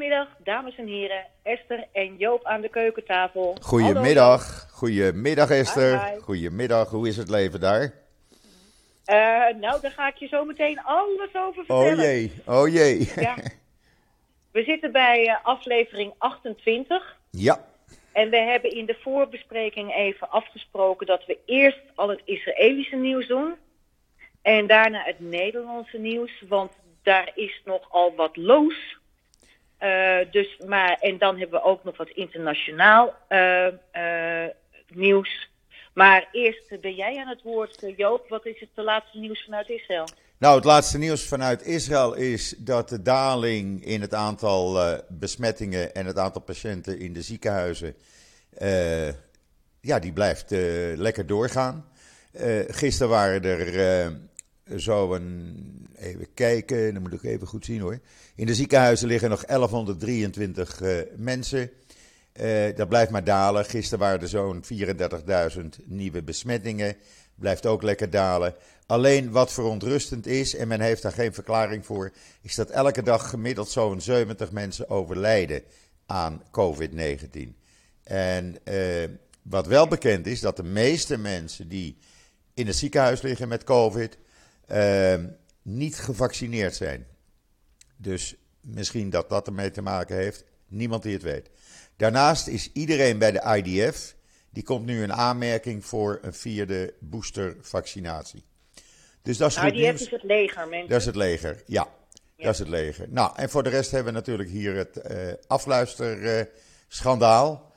Goedemiddag, dames en heren. Esther en Joop aan de keukentafel. Goedemiddag. Goedemiddag Esther. Hi, hi. Goedemiddag. Hoe is het leven daar? Eh, nou, daar ga ik je zo meteen alles over Oh vertellen. jee. Oh jee. Ja. We zitten bij eh, aflevering 28. Ja. En we hebben in de voorbespreking even afgesproken dat we eerst al het Israëlische nieuws doen. En daarna het Nederlandse nieuws, want daar is nogal wat los. Eh, dus, maar, en dan hebben we ook nog wat internationaal eh, eh, nieuws. Maar eerst ben jij aan het woord, Joop. Wat is het laatste nieuws vanuit Israël? Nou, het laatste nieuws vanuit Israël is dat de daling in het aantal besmettingen en het aantal patiënten in de ziekenhuizen, ja, die blijft lekker doorgaan. Gisteren waren er zo een, even kijken, dan moet ik even goed zien hoor. In de ziekenhuizen liggen nog 1123 eh, mensen. Eh, dat blijft maar dalen. Gisteren waren er zo'n 34.000 nieuwe besmettingen. Blijft ook lekker dalen. Alleen wat verontrustend is, en men heeft daar geen verklaring voor, is dat elke dag gemiddeld zo'n 70 mensen overlijden aan COVID-19. En eh, wat wel bekend is, dat de meeste mensen die in het ziekenhuis liggen met COVID eh, niet gevaccineerd zijn. Dus misschien dat dat ermee te maken heeft. Niemand die het weet. Daarnaast is iedereen bij de IDF. Die komt nu in aanmerking voor een vierde boostervaccinatie. Dus dat is goed IDF nieuws. is het leger, mensen. Dat is het leger, ja. Dat is het leger. Nou, en voor de rest hebben we natuurlijk hier het eh afluisterschandaal.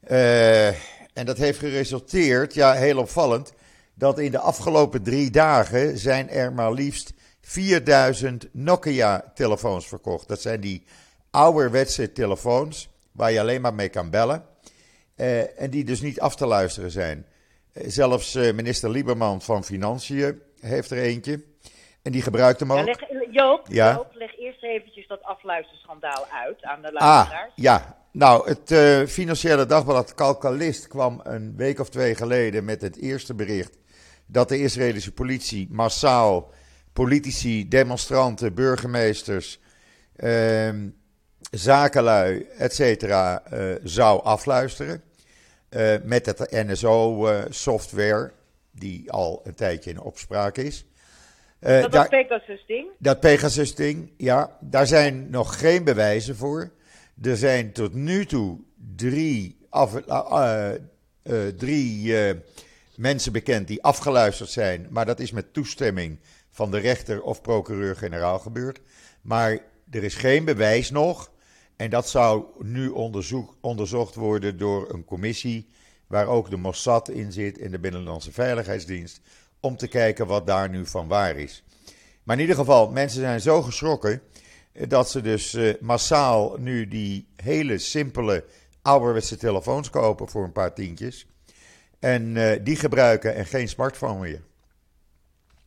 Eh, en dat heeft geresulteerd, ja, heel opvallend, dat in de afgelopen drie dagen zijn er maar liefst 4000 Nokia-telefoons verkocht. Dat zijn die ouderwetse telefoons waar je alleen maar mee kan bellen. eh, en die dus niet af te luisteren zijn. Eh, zelfs eh, minister Lieberman van Financiën heeft er eentje. En die gebruikt hem ook. Ja, leg, Joop, Ja. Joop, leg eerst eventjes dat afluisterschandaal uit aan de Ah, luisteraars. ja. Nou, het eh, Financiële Dagblad, het Kalkalist, kwam een week of twee geleden met het eerste bericht dat de Israëlische politie massaal politici, demonstranten, burgemeesters, ehm, zakenlui, et cetera, eh, zou afluisteren. Eh, met het NSO-software, die al een tijdje in opspraak is. Eh, dat daar- was Pegasus ding. dat Pegasus-ding, ja, daar zijn nog geen bewijzen voor. Er zijn tot nu toe drie, af, eh, eh, eh, drie eh, mensen bekend die afgeluisterd zijn, maar dat is met toestemming van de rechter of procureur-generaal gebeurd. Maar er is geen bewijs nog. En dat zou nu onderzoek, onderzocht worden door een commissie waar ook de Mossad in zit en de Binnenlandse Veiligheidsdienst, om te kijken wat daar nu van waar is. Maar in ieder geval, mensen zijn zo geschrokken dat ze dus eh, massaal nu die hele simpele ouderwetse telefoons kopen voor een paar tientjes. En eh, die gebruiken en geen smartphone meer.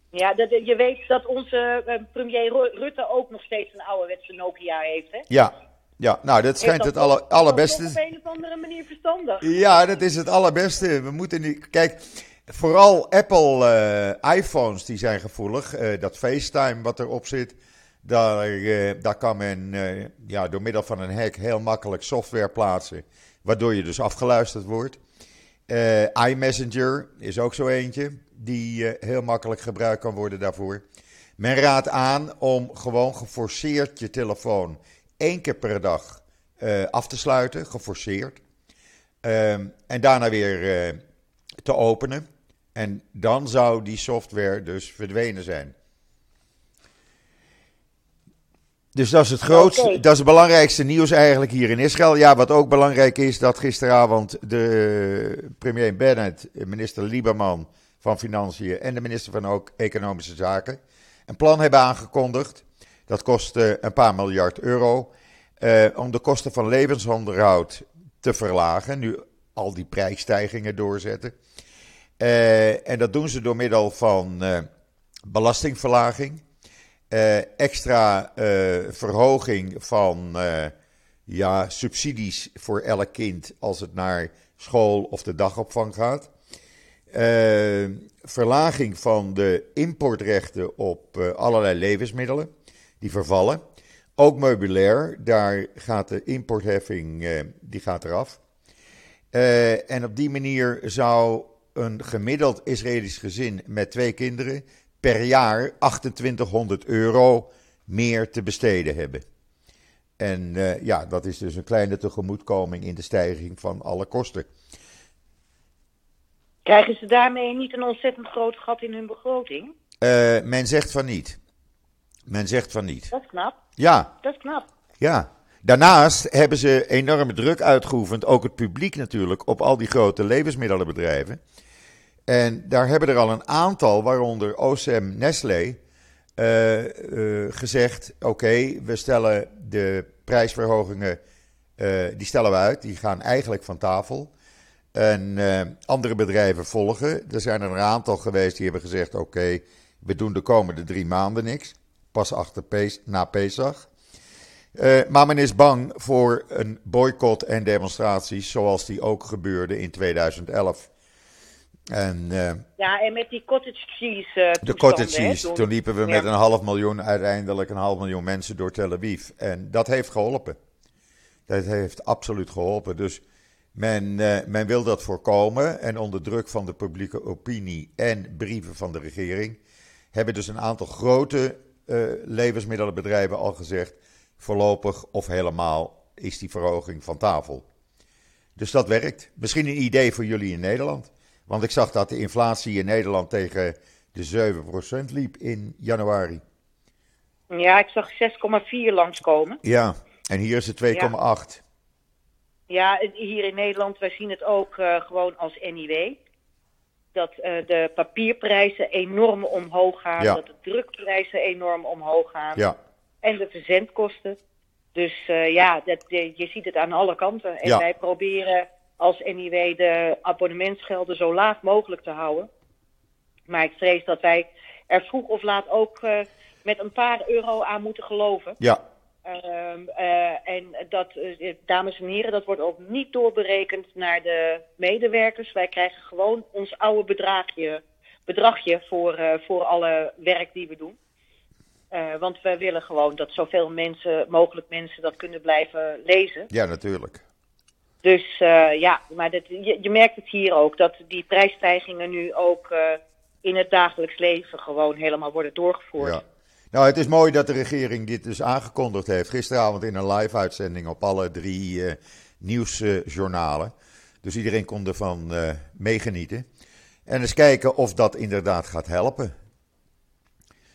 Ja, dat, je weet dat onze eh, premier Ru- Rutte ook nog steeds een ouderwetse Nokia heeft, hè? Ja, ja nou dat schijnt het dat alle, allerbeste. op een of andere manier verstandig. Ja, dat is het allerbeste. We moeten niet. Kijk, vooral Apple eh, iPhones die zijn gevoelig. Dat FaceTime wat erop zit, daar, daar kan men ja, door middel van een hack heel makkelijk software plaatsen, waardoor je dus afgeluisterd wordt. Eh, iMessenger is ook zo eentje die eh, heel makkelijk gebruikt kan worden daarvoor. Men raadt aan om gewoon geforceerd je telefoon één keer per dag eh, af te sluiten, geforceerd. Ehm, en daarna weer te openen. En dan zou die software dus verdwenen zijn. Dus dat is het grootste, dat is het belangrijkste nieuws eigenlijk hier in Israël. Ja, wat ook belangrijk is, dat gisteravond de premier Bennett, minister Lieberman van Financiën en de minister van ook Economische Zaken een plan hebben aangekondigd. Dat kost eh, een paar miljard euro. eh, om de kosten van levensonderhoud te verlagen. Nu al die prijsstijgingen doorzetten. Eh, en dat doen ze door middel van eh, belastingverlaging. Eh, extra eh, verhoging van eh, ja, subsidies voor elk kind als het naar school of de dagopvang gaat. Verlaging van de importrechten op allerlei levensmiddelen die vervallen. Ook meubilair, daar gaat de importheffing die gaat eraf. En op die manier zou een gemiddeld Israëlisch gezin met twee kinderen per jaar 2800 euro meer te besteden hebben. En uh, ja, dat is dus een kleine tegemoetkoming in de stijging van alle kosten. Krijgen ze daarmee niet een ontzettend groot gat in hun begroting? Uh, men zegt van niet. Men zegt van niet. Dat is knap. Ja. Dat is knap. Ja. Daarnaast hebben ze enorme druk uitgeoefend, ook het publiek natuurlijk, op al die grote levensmiddelenbedrijven. En daar hebben er al een aantal, waaronder OSM Nestlé, uh, uh, gezegd: oké, we stellen de prijsverhogingen, uh, die stellen we uit, die gaan eigenlijk van tafel. En andere bedrijven volgen. Er zijn er een aantal geweest die hebben gezegd: oké, we doen de komende drie maanden niks. Pas achter Pes na Pesach. maar men is bang voor een boycott en demonstraties, zoals die ook gebeurde in 2011. En, uh, ja, en met die cottage cheese. Uh, de cottage cheese. Hè, toen liepen we ja. met een half miljoen, uiteindelijk een half miljoen mensen door Tel Aviv. En dat heeft geholpen. Dat heeft absoluut geholpen. Dus men, uh, men wil dat voorkomen. En onder druk van de publieke opinie en brieven van de regering. hebben dus een aantal grote levensmiddelenbedrijven al gezegd. voorlopig of helemaal is die verhoging van tafel. Dus dat werkt. Misschien een idee voor jullie in Nederland. Want ik zag dat de inflatie in Nederland tegen de 7% liep in januari. Ja, ik zag 6,4 langskomen. Ja, en hier is het 2,8. Ja. ja, hier in Nederland, wij zien het ook uh, gewoon als NIW. Dat uh, de papierprijzen enorm omhoog gaan. Ja. Dat de drukprijzen enorm omhoog gaan. Ja. En de verzendkosten. Dus uh, ja, dat, je ziet het aan alle kanten. En wij proberen als NIW de abonnementsgelden zo laag mogelijk te houden. Maar ik vrees dat wij er vroeg of laat ook uh, met een paar euro aan moeten geloven. Ja, Uh, uh, en dat, uh, dames en heren, dat wordt ook niet doorberekend naar de medewerkers. Wij krijgen gewoon ons oude bedragje, bedragje voor, eh, voor alle werk die we doen. Uh, want we willen gewoon dat zoveel mensen, mogelijk mensen dat kunnen blijven lezen. ja, natuurlijk. Dus uh, ja, maar dat, je, je, merkt het hier ook, dat die prijsstijgingen nu ook uh, in het dagelijks leven gewoon helemaal worden doorgevoerd. Ja. Nou, het is mooi dat de regering dit dus aangekondigd heeft. Gisteravond in een live-uitzending op alle drie uh, nieuwsjournalen. dus iedereen kon ervan meegenieten. En eens kijken of dat inderdaad gaat helpen.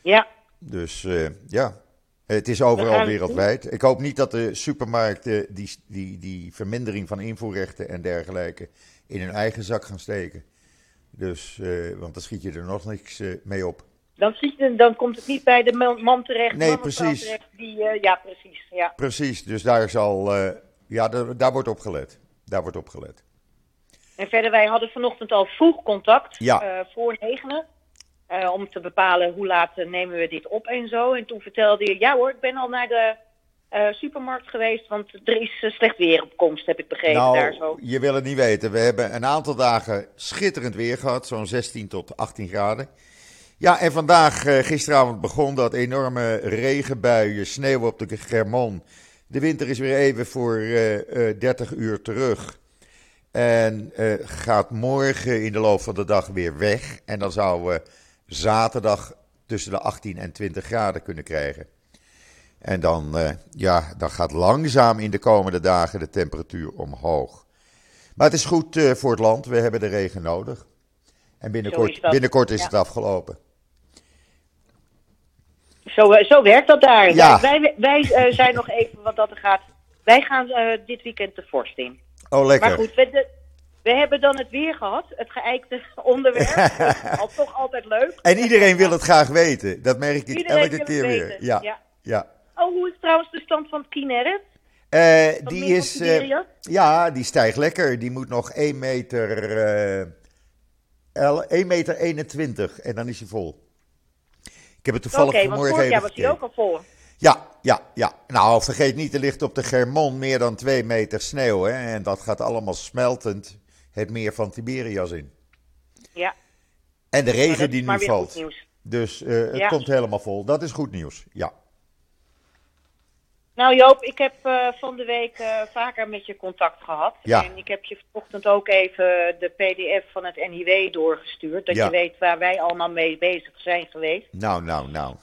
Ja. Dus ja, het is overal wereldwijd. Ik hoop niet dat de supermarkten die, die, die vermindering van invoerrechten en dergelijke in hun eigen zak gaan steken. Dus, uh, want dan schiet je er nog niks uh, mee op. Dan, schiet je, dan komt het niet bij de man terecht. Nee, precies. Terecht die, uh, ja, precies. Ja. Precies, dus daar zal, ja, daar, daar, wordt op gelet. Daar wordt op gelet. En verder, wij hadden vanochtend al vroeg contact, ja. voor negenen. Uh, om te bepalen hoe laat uh, nemen we dit op en zo. En toen vertelde je, ja hoor, ik ben al naar de uh, supermarkt geweest, want er is slecht weer op komst, heb ik begrepen nou, daar zo. Je wil het niet weten. We hebben een aantal dagen schitterend weer gehad, zo'n 16 tot 18 graden. Ja, en vandaag, gisteravond begon dat enorme regenbuien, sneeuw op de Germon. De winter is weer even voor 30 uur terug. En gaat morgen in de loop van de dag weer weg. En dan zouden zaterdag tussen de 18 en 20 graden kunnen krijgen. En dan, uh, ja, dan gaat langzaam in de komende dagen de temperatuur omhoog. Maar het is goed uh, voor het land, we hebben de regen nodig. En binnenkort, is, binnenkort is ja. het afgelopen. Zo, uh, zo werkt dat daar. Ja. Wij, wij zijn nog even wat dat er gaat. Wij gaan dit weekend de vorst in. Oh, lekker. Maar goed, we, de, we hebben dan het weer gehad, het geëikte onderwerp. al toch altijd leuk. En iedereen wil het graag weten. Dat merk ik iedereen elke keer weer. Ja. ja. ja. Oh, hoe is trouwens de stand van het Kinneret? Uh, die is. Uh, ja, die stijgt lekker. Die moet nog 1 meter. Uh, 1 meter 21 en dan is hij vol. Ik heb het toevallig okay, vanmorgen want vorig even jaar was hij ook al vol. Ja, ja, ja. Nou, vergeet niet, er ligt op de Germon meer dan 2 meter sneeuw. Hè? En dat gaat allemaal smeltend het meer van Tiberias in. Ja. En de regen die nu valt. Dus uh, het ja. komt helemaal vol. Dat is goed nieuws, ja. Nou Joop, ik heb uh, van de week uh, vaker met je contact gehad. Ja. En ik heb je vanochtend ook even de pdf van het NIW doorgestuurd. Dat Ja. je weet waar wij allemaal mee bezig zijn geweest. Nou, nou, nou.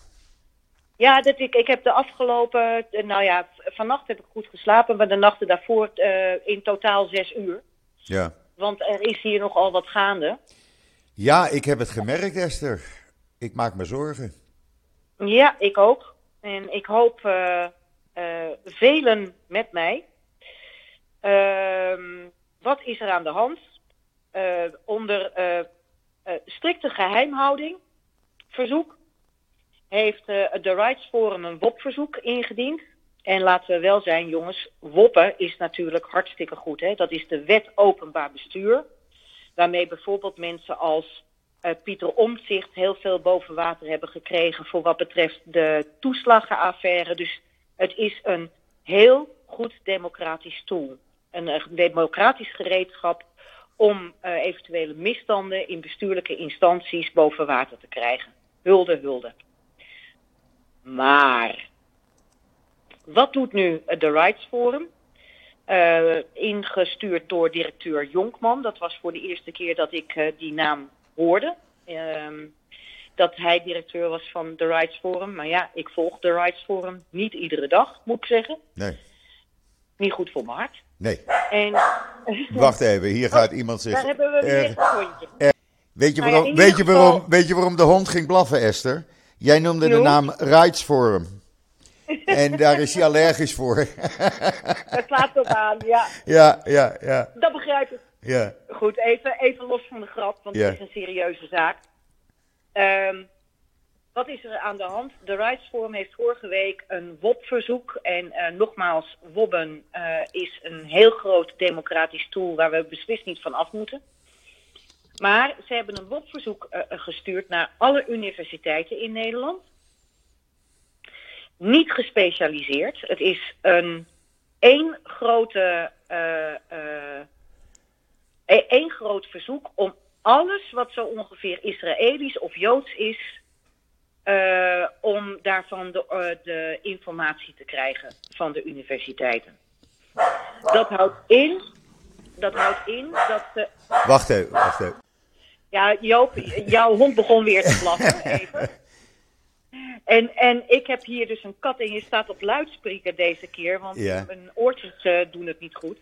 Ja, dat ik, ik heb de afgelopen, eh, nou ja, vannacht heb ik goed geslapen, maar de nachten daarvoor eh, in totaal zes uur. Ja. Want er is hier nogal wat gaande. ja, ik heb het gemerkt, Esther. Ik maak me zorgen. Ja, ik ook. En ik hoop eh, velen met mij. Ehm, wat is er aan de hand? Eh, onder strikte geheimhouding, verzoek, heeft de Rights Forum een WOP-verzoek ingediend. En laten we wel zijn, jongens, WOPPen is natuurlijk hartstikke goed. Hè? Dat is de Wet Openbaar Bestuur. Waarmee bijvoorbeeld mensen als eh, Pieter Omtzigt heel veel boven water hebben gekregen voor wat betreft de toeslaggenaffaire. Dus het is een heel goed democratisch tool. Een eh, democratisch gereedschap om eh, eventuele misstanden in bestuurlijke instanties boven water te krijgen. Hulde, hulde. Maar wat doet nu eh, de Rights Forum? Eh, ingestuurd door directeur Jonkman. Dat was voor de eerste keer dat ik eh, die naam hoorde. Ehm, dat hij directeur was van de Rights Forum. Maar ja, ik volg de Rights Forum niet iedere dag, moet ik zeggen. Nee, Niet goed voor mijn hart. nee. En Wacht even, hier gaat iemand zich... daar hebben we weer een hondje. Weet je, ja, waarom, weet, je geval- waarom, weet je waarom de hond ging blaffen, Esther? Jij noemde de naam Rights Forum. En daar is hij allergisch voor. Dat slaat op aan, ja. ja, ja, ja, Dat begrijp ik. ja. Goed, even, even los van de grap, want Ja. het is een serieuze zaak. Ehm, wat is er aan de hand? De Rights Forum heeft vorige week een WOP-verzoek. En eh, nogmaals, WOBben eh, is een heel groot democratisch tool waar we beslist niet van af moeten. Maar ze hebben een WOP-verzoek eh, gestuurd naar alle universiteiten in Nederland. Niet gespecialiseerd. Het is een één grote eh, eh, E- één groot verzoek om alles wat zo ongeveer Israëlisch of Joods is, eh, om daarvan de, de informatie te krijgen van de universiteiten. Dat houdt in, dat houdt in dat ze. Wacht even, wacht even. Ja, Joop, jouw hond begon weer te blaffen. Even. En, en ik heb hier dus een kat en je staat op luidspreker deze keer, want Ja. mijn oortjes eh, doen het niet goed.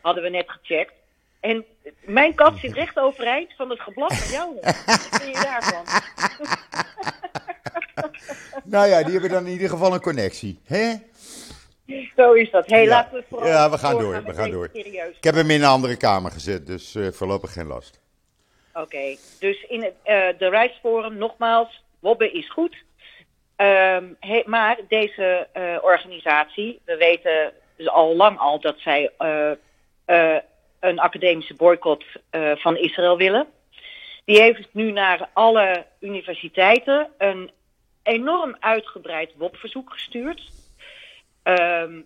Hadden we net gecheckt. En mijn kat zit recht overeind van het geblaf van hond. Wat vind je daarvan? Nou ja, die hebben dan in ieder geval een connectie. Hè? Zo is dat. hey, Ja. laten we vooral Ja, we gaan door, we gaan door. Serieus. Ik heb hem in een andere kamer gezet, dus eh, voorlopig geen last. Oké, dus in het, eh, de Rijksforum, nogmaals, Wobbe is goed. Ehm, maar deze eh, organisatie, we weten dus al lang al dat zij eh, eh, een academische boycott van Israël willen. Die heeft nu naar alle universiteiten een enorm uitgebreid WOP-verzoek gestuurd. Ehm,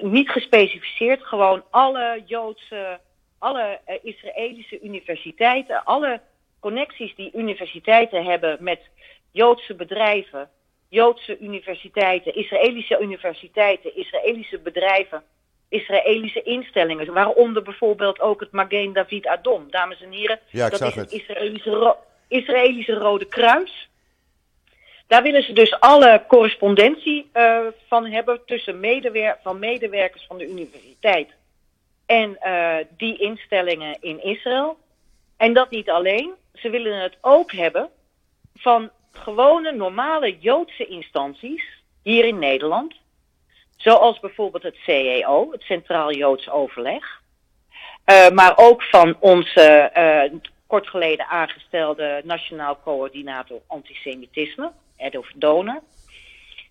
niet gespecificeerd, gewoon alle Joodse, alle Israëlische universiteiten, alle connecties die universiteiten hebben met Joodse bedrijven, Joodse universiteiten, Israëlische universiteiten, Israëlische bedrijven, Israëlische instellingen, waaronder bijvoorbeeld ook het Magen David Adom. Dames en heren, Ja, ik dat zag is het het. Israëlische, Ro- Israëlische Rode Kruis. Daar willen ze dus alle correspondentie eh, van hebben tussen medewer van medewerkers van de universiteit en eh, die instellingen in Israël. En dat niet alleen, ze willen het ook hebben van gewone normale Joodse instanties hier in Nederland. Zoals bijvoorbeeld het CEO, het Centraal Joods Overleg. Eh, maar ook van onze eh, kort geleden aangestelde Nationaal Coördinator Antisemitisme, Adolf Doner.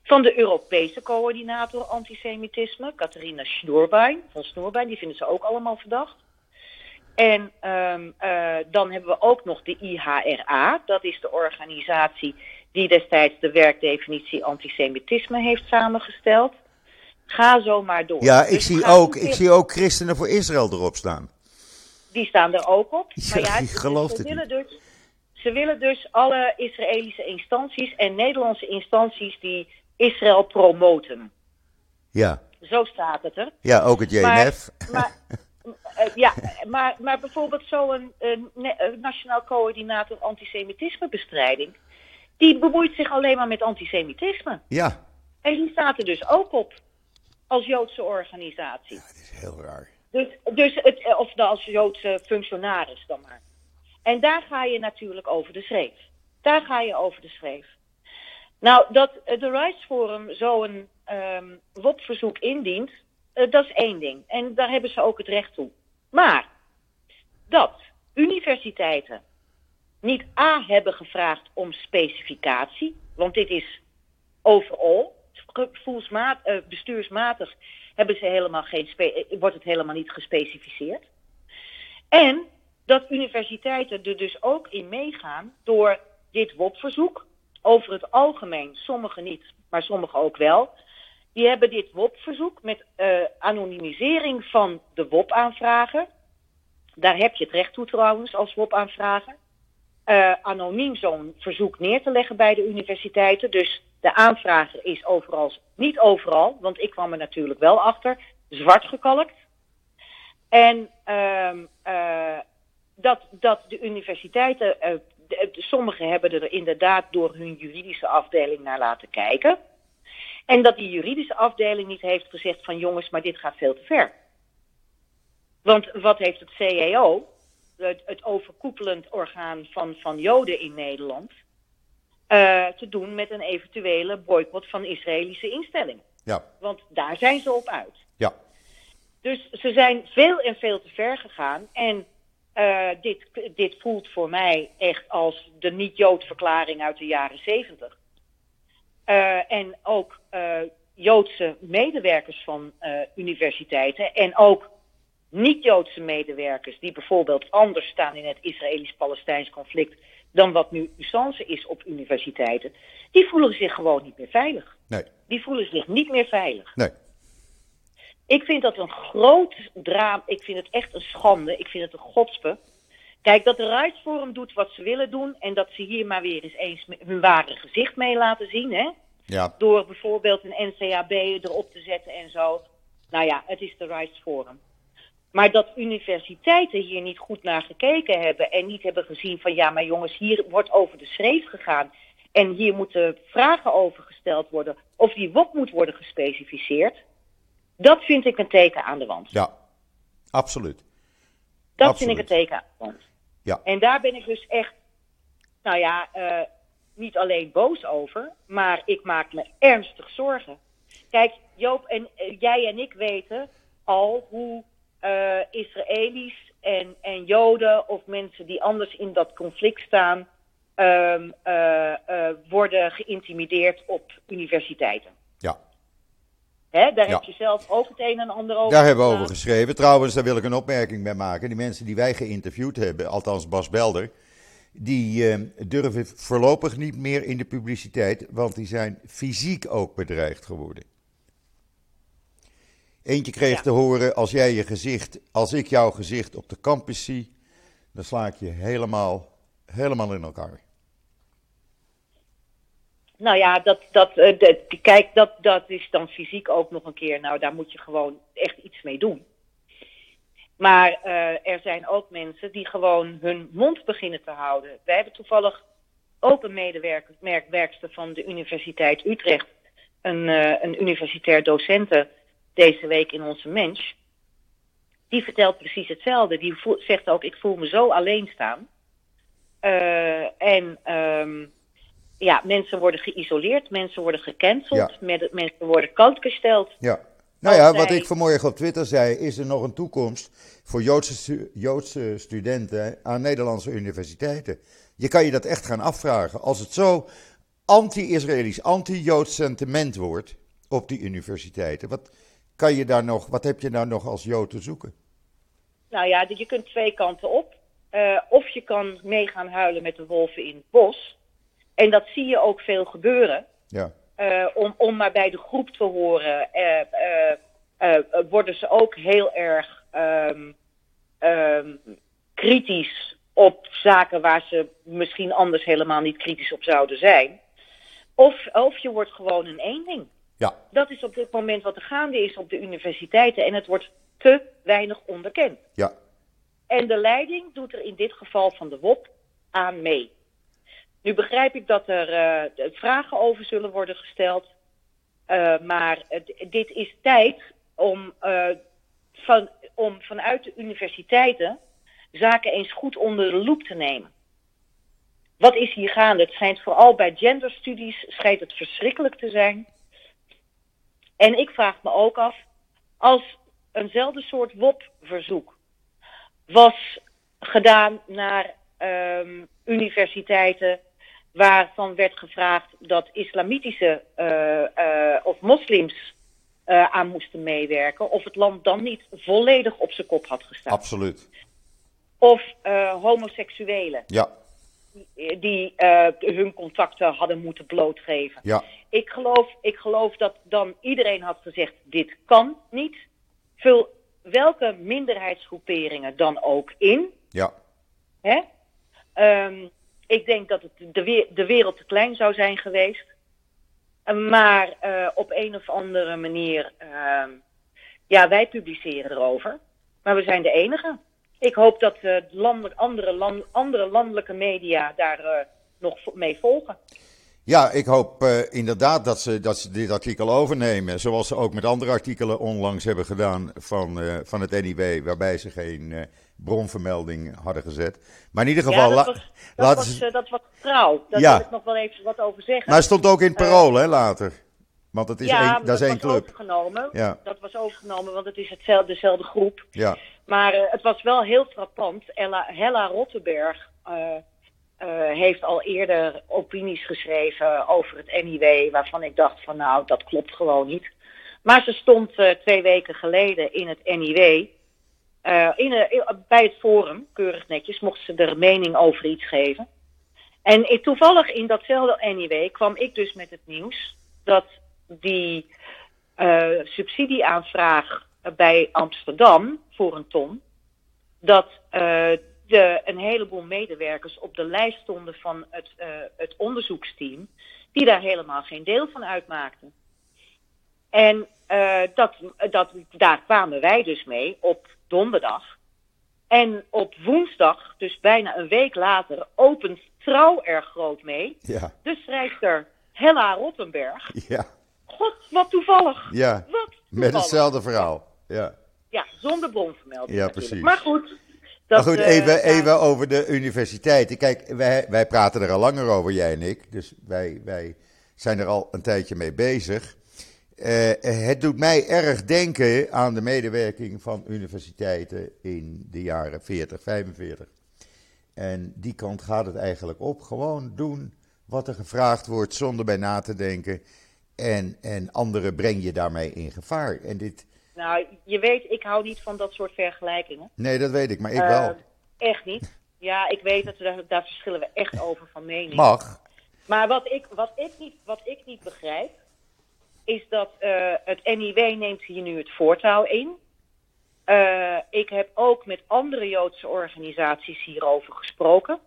Van de Europese Coördinator Antisemitisme, Catharina Schnoorbein, van Schnoorbein, die vinden ze ook allemaal verdacht. En ehm, eh, dan hebben we ook nog de IHRA, dat is de organisatie die destijds de werkdefinitie antisemitisme heeft samengesteld. Ga zo maar door. Ja, ik Dus zie, ook, niet ik zie ook christenen voor Israël erop staan. Die staan er ook op. Ja, Maar ja, ik geloof ze, het willen dus, ze willen dus alle Israëlische instanties en Nederlandse instanties die Israël promoten. Ja. Zo staat het er. Ja, ook het JNF. Maar, maar, uh, ja, maar, maar bijvoorbeeld zo'n uh, Nationaal Coördinator Antisemitismebestrijding, die bemoeit zich alleen maar met antisemitisme. Ja. En die staat er dus ook op als Joodse organisatie. Ja, dat is heel raar. Dus, dus het, of als Joodse functionaris dan maar. En daar ga je natuurlijk over de schreef. Daar ga je over de schreef. Nou, dat de Rights Forum zo'n um, WOP-verzoek indient, uh, dat is één ding. En daar hebben ze ook het recht toe. Maar dat universiteiten niet A hebben gevraagd om specificatie, want dit is overal, uh, bestuursmatig hebben ze helemaal geen wordt het helemaal niet gespecificeerd. En dat universiteiten er dus ook in meegaan door dit WOP-verzoek, over het algemeen, sommigen niet, maar sommigen ook wel, die hebben dit WOP-verzoek met uh, anonimisering van de WOP-aanvrager. Daar heb je het recht toe trouwens als WOP-aanvrager. Uh, anoniem zo'n verzoek neer te leggen bij de universiteiten. Dus de aanvrager is overal, niet overal, want ik kwam er natuurlijk wel achter, zwart gekalkt. En uh, uh, dat, dat de universiteiten, de, sommigen hebben er inderdaad door hun juridische afdeling naar laten kijken. En dat die juridische afdeling niet heeft gezegd van jongens, maar dit gaat veel te ver. Want wat heeft het CEO, het, het overkoepelend orgaan van, van Joden in Nederland, uh, te doen met een eventuele boycott van Israëlische instellingen? Ja. Want daar zijn ze op uit. Ja. Dus ze zijn veel en veel te ver gegaan. En uh, dit, dit voelt voor mij echt als de niet-Jood-verklaring uit de jaren zeventig. Uh, en ook uh, Joodse medewerkers van uh, universiteiten en ook niet-Joodse medewerkers die bijvoorbeeld anders staan in het Israëlisch-Palestijns conflict dan wat nu usance is op universiteiten, die voelen zich gewoon niet meer veilig. Nee. Die voelen zich niet meer veilig. Nee. Ik vind dat een groot drama. Ik vind het echt een schande. Ik vind het een godspe. Kijk, dat de Rights Forum doet wat ze willen doen en dat ze hier maar weer eens eens hun ware gezicht mee laten zien, hè? Ja. Door bijvoorbeeld een NCAB erop te zetten en zo. Nou ja, het is de Rights Forum. Maar dat universiteiten hier niet goed naar gekeken hebben en niet hebben gezien van ja, maar jongens, hier wordt over de schreef gegaan. En hier moeten vragen over gesteld worden. Of die WOP moet worden gespecificeerd. Dat vind ik een teken aan de wand. Ja, absoluut. Dat absoluut. vind ik een teken aan de wand. Ja. En daar ben ik dus echt, nou ja, uh, niet alleen boos over, maar ik maak me ernstig zorgen. Kijk, Joop en uh, jij en ik weten al hoe uh, Israëli's en, en Joden of mensen die anders in dat conflict staan, um, worden geïntimideerd op universiteiten. Ja. Hè, daar Ja. heb je zelf ook het een en ander over. Daar hebben we over geschreven. Trouwens, daar wil ik een opmerking bij maken. Die mensen die wij geïnterviewd hebben, althans Bas Belder, die eh, durven voorlopig niet meer in de publiciteit, want die zijn fysiek ook bedreigd geworden. Eentje kreeg Ja. te horen, als jij je gezicht, als ik jouw gezicht op de campus zie, dan sla ik je helemaal, helemaal in elkaar. Nou ja, dat, dat, eh, de- kijk, dat, dat is dan fysiek ook nog een keer. Nou, daar moet je gewoon echt iets mee doen. Maar eh, er zijn ook mensen die gewoon hun mond beginnen te houden. Wij hebben toevallig ook een medewerker, merk- werkster van de Universiteit Utrecht, een, eh, een universitair docente, deze week in onze mens. Die vertelt precies hetzelfde. Die zegt ook: Ik voel me zo alleen staan. Eh, en. ehm ja, mensen worden geïsoleerd, mensen worden gecanceld, Ja. mensen worden kantgesteld. Ja. Nou ja, wat ik vanmorgen op Twitter zei, is er nog een toekomst voor Joodse, stu- Joodse studenten aan Nederlandse universiteiten? Je kan je dat echt gaan afvragen. Als het zo anti-Israëlisch, anti-Joods sentiment wordt op die universiteiten, wat, kan je daar nog, wat heb je daar nog als Jood te zoeken? Nou ja, je kunt twee kanten op. Eh, of je kan mee gaan huilen met de wolven in het bos. En dat zie je ook veel gebeuren. Ja, Eh, om, om maar bij de groep te horen, eh, eh, worden ze ook heel erg ehm, ehm, kritisch op zaken waar ze misschien anders helemaal niet kritisch op zouden zijn. Of, of je wordt gewoon een eenling. Ja. Dat is op dit moment wat er gaande is op de universiteiten en het wordt te weinig onderkend. Ja. En de leiding doet er in dit geval van de WOP aan mee. Nu begrijp ik dat er uh, vragen over zullen worden gesteld. Uh, maar dit is tijd om, van, om vanuit de universiteiten zaken eens goed onder de loep te nemen. Wat is hier gaande? Het schijnt vooral bij genderstudies schijnt het verschrikkelijk te zijn. En ik vraag me ook af, als eenzelfde soort WOP-verzoek was gedaan naar um, universiteiten waarvan werd gevraagd dat islamitische uh, uh, of moslims uh, aan moesten meewerken, of het land dan niet volledig op zijn kop had gestaan. Absoluut. Of homoseksuelen. Ja. Die, die hun contacten hadden moeten blootgeven. Ja. Ik geloof, ik geloof dat dan iedereen had gezegd: dit kan niet. Vul welke minderheidsgroeperingen dan ook in. Ja. Hè? Um, ik denk dat het de, de, wereld te klein zou zijn geweest. Maar uh, op een of andere manier, uh, ja, wij publiceren erover. Maar we zijn de enige. Ik hoop dat land, andere, andere landelijke media daar nog mee volgen. Ja, ik hoop uh, inderdaad dat ze, dat ze dit artikel overnemen. Zoals ze ook met andere artikelen onlangs hebben gedaan van, uh, van het NIW, waarbij ze geen uh, bronvermelding hadden gezet. Maar in ieder geval. Ja, dat was, dat was, ze... dat was trouw. Daar ja. wil ik nog wel even wat over zeggen. Maar het stond ook in het parool, hè, later. Want het is ja, één, dat is één club. Overgenomen. Ja. Dat was overgenomen, want het is hetzelfde, dezelfde groep. Ja. Maar het was wel heel frappant. Ella, Hella Rottenberg. Uh, heeft al eerder opinies geschreven over het NIW, waarvan ik dacht van nou, dat klopt gewoon niet. Maar ze stond uh, twee weken geleden in het NIW, uh, in, bij het forum, keurig netjes, mocht ze er mening over iets geven. En toevallig in datzelfde NIW kwam ik dus met het nieuws dat die subsidieaanvraag bij Amsterdam voor een ton, dat de, een heleboel medewerkers op de lijst stonden van het, uh, het onderzoeksteam, die daar helemaal geen deel van uitmaakten. En uh, dat, dat, daar kwamen wij dus mee op donderdag. En op woensdag, dus bijna een week later, opent Trouw er groot mee. Ja. De schrijfster Hella Rottenberg. Ja. God, wat toevallig. Ja. Wat toevallig. Met hetzelfde verhaal. Ja. Ja, zonder bronvermelding. Ja, natuurlijk. precies. Maar goed, maar goed, uh, even, even over de universiteiten. Kijk, wij, wij praten er al langer over, jij en ik. Dus wij, wij zijn er al een tijdje mee bezig. Uh, het doet mij erg denken aan de medewerking van universiteiten in de jaren 40, 45. En die kant gaat het eigenlijk op. Gewoon doen wat er gevraagd wordt zonder bij na te denken. En, en anderen breng je daarmee in gevaar. En dit, nou, je weet, ik hou niet van dat soort vergelijkingen. Nee, dat weet ik, maar ik wel. echt niet. Ja, ik weet dat we daar, daar verschillen we echt over van mening. Mag. Maar wat ik, wat ik, niet, wat ik niet begrijp, is dat uh, het NIW neemt hier nu het voortouw in. Uh, ik heb ook met andere Joodse organisaties hierover gesproken.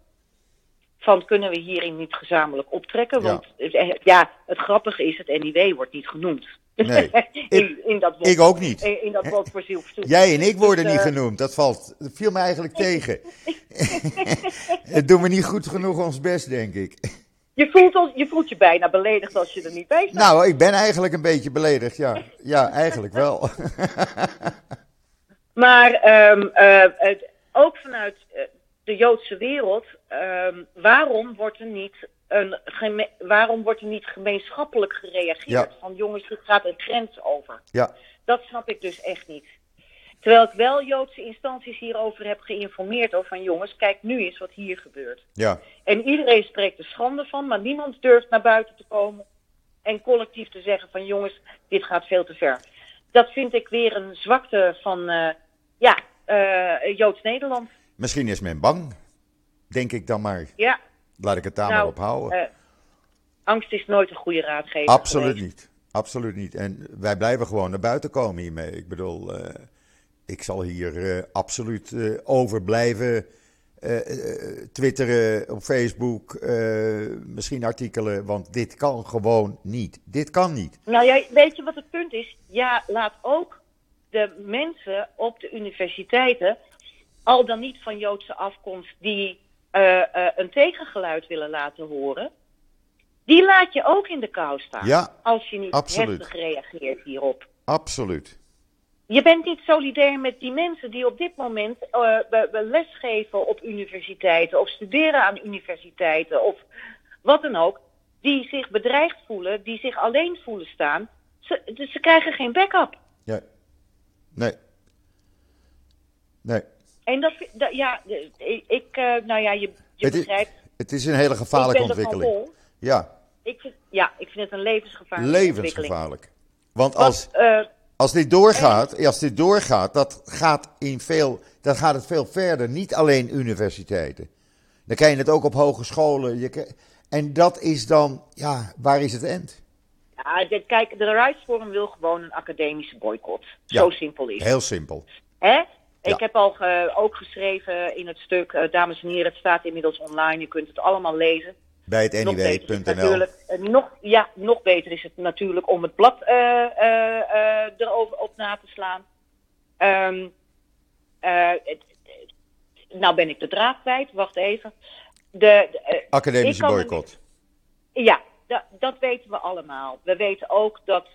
Van kunnen we hierin niet gezamenlijk optrekken? Want ja. ja, het grappige is, het NIW wordt niet genoemd. Nee, in, in dat ik ook niet. In, in dat woord voor zielverzoek. Jij en ik worden Dus, niet eh, genoemd. Dat, valt, dat viel me eigenlijk tegen. Het doen we niet goed genoeg ons best, denk ik. Je voelt, al, je voelt je bijna beledigd als je er niet bij staat. Nou, ik ben eigenlijk een beetje beledigd, ja. Ja, eigenlijk wel. Maar um, uh, het, ook vanuit uh, de Joodse wereld, um, waarom wordt er niet een geme waarom wordt er niet gemeenschappelijk gereageerd? Ja. Van jongens, dit gaat een grens over. Ja. Dat snap ik dus echt niet. Terwijl ik wel Joodse instanties hierover heb geïnformeerd. Over van jongens, kijk nu eens wat hier gebeurt. Ja. En iedereen spreekt er schande van, maar niemand durft naar buiten te komen. En collectief te zeggen van jongens, dit gaat veel te ver. Dat vind ik weer een zwakte van uh, ja, uh, Joods Nederland. Misschien is men bang, denk ik dan maar. Ja. Laat ik het daar nou, maar op houden. Uh, angst is nooit een goede raadgever. Absoluut geweest. niet. Absoluut niet. En wij blijven gewoon naar buiten komen hiermee. Ik bedoel, uh, ik zal hier uh, absoluut over blijven twitteren op Facebook, misschien artikelen, want dit kan gewoon niet. Dit kan niet. Nou ja, weet je wat het punt is? Ja, laat ook de mensen op de universiteiten, al dan niet van Joodse afkomst, die een tegengeluid willen laten horen, die laat je ook in de kou staan. Ja, als je niet absoluut. heftig reageert hierop. Absoluut. Je bent niet solidair met die mensen die op dit moment uh, lesgeven op universiteiten of studeren aan universiteiten of wat dan ook. Die zich bedreigd voelen, die zich alleen voelen staan. Ze, dus ze krijgen geen backup. Ja. Nee. Nee. En dat, dat ja, ik, uh, nou ja, je, je het begrijpt. Is, het is een hele gevaarlijke ontwikkeling. Ja. Ik vind, ja, ik vind het een levensgevaarlijke Levensgevaarlijk. Want als, uh, als dit doorgaat, en... als dit doorgaat, dat gaat, in veel, dan gaat het veel verder. Niet alleen universiteiten. Dan kan je het ook op hogescholen. Je, en dat is dan, ja, waar is het eind? Ja, de, kijk, de Rights Forum wil gewoon een academische boycott. Ja, Zo simpel is het. Heel simpel. Hè? Ik heb al ge, ook geschreven in het stuk, uh, dames en heren, het staat inmiddels online, je kunt het allemaal lezen. Bij het NIW.nl. Natuurlijk, nog, ja, nog beter is het natuurlijk om het blad erover op na te slaan. Um, het, nou ben ik de draad kwijt, wacht even. De, de Academische boycott. Ja, da, dat weten we allemaal. We weten ook dat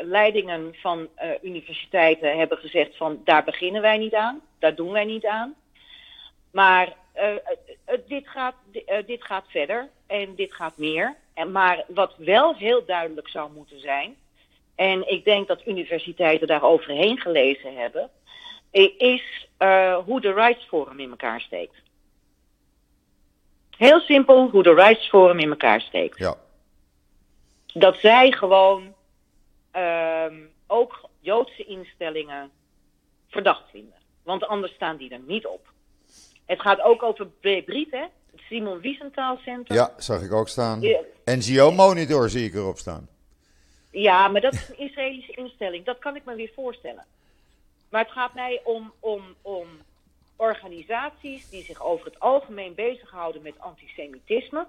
leidingen van universiteiten hebben gezegd van daar beginnen wij niet aan, daar doen wij niet aan. Maar uh, uh, dit, gaat, dit gaat verder en dit gaat meer. En, maar wat wel heel duidelijk zou moeten zijn, en ik denk dat universiteiten daar overheen gelezen hebben, is hoe de Rights Forum in elkaar steekt. Heel simpel hoe de Rights Forum in elkaar steekt. Ja. Dat zij gewoon ook Joodse instellingen verdacht vinden. Want anders staan die er niet op. Het gaat ook over Briet, hè? Het Simon Wiesenthal Center. Ja, zag ik ook staan. Ja. NGO Monitor zie ik erop staan. Ja, maar dat is een Israëlische instelling. Dat kan ik me weer voorstellen. Maar het gaat mij om, om, om organisaties die zich over het algemeen bezighouden met antisemitisme.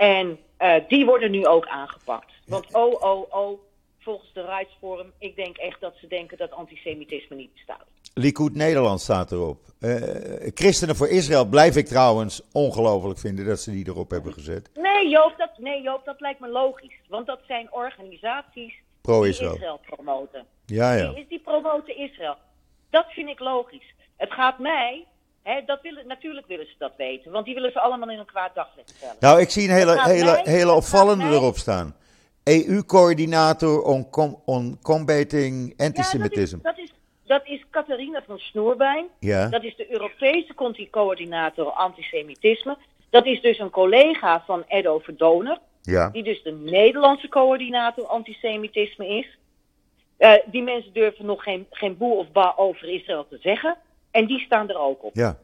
En uh, die worden nu ook aangepakt. Want oh, oh, oh, volgens de Rights Forum, ik denk echt dat ze denken dat antisemitisme niet bestaat. Likud Nederland staat erop. Uh, Christenen voor Israël blijf ik trouwens ongelooflijk vinden dat ze die erop hebben gezet. Nee Joop, dat, nee, Joop, dat lijkt me logisch. Want dat zijn organisaties die Israël promoten. Ja, ja. Die, die promoten Israël. Dat vind ik logisch. Het gaat mij He, dat willen, natuurlijk willen ze dat weten, want die willen ze allemaal in een kwaad daglicht stellen. Nou, ik zie een hele, hele, mij, hele opvallende erop staan. EU-coördinator on, com, on combating antisemitism. Ja, dat is, dat is Catharina van Snoerbijn. Ja. Dat is de Europese coördinator antisemitisme. Dat is dus een collega van Edo Verdoner. Ja. Die dus de Nederlandse coördinator antisemitisme is. Uh, die mensen durven nog geen, geen boe of ba over Israël te zeggen. En die staan er ook op. Ja.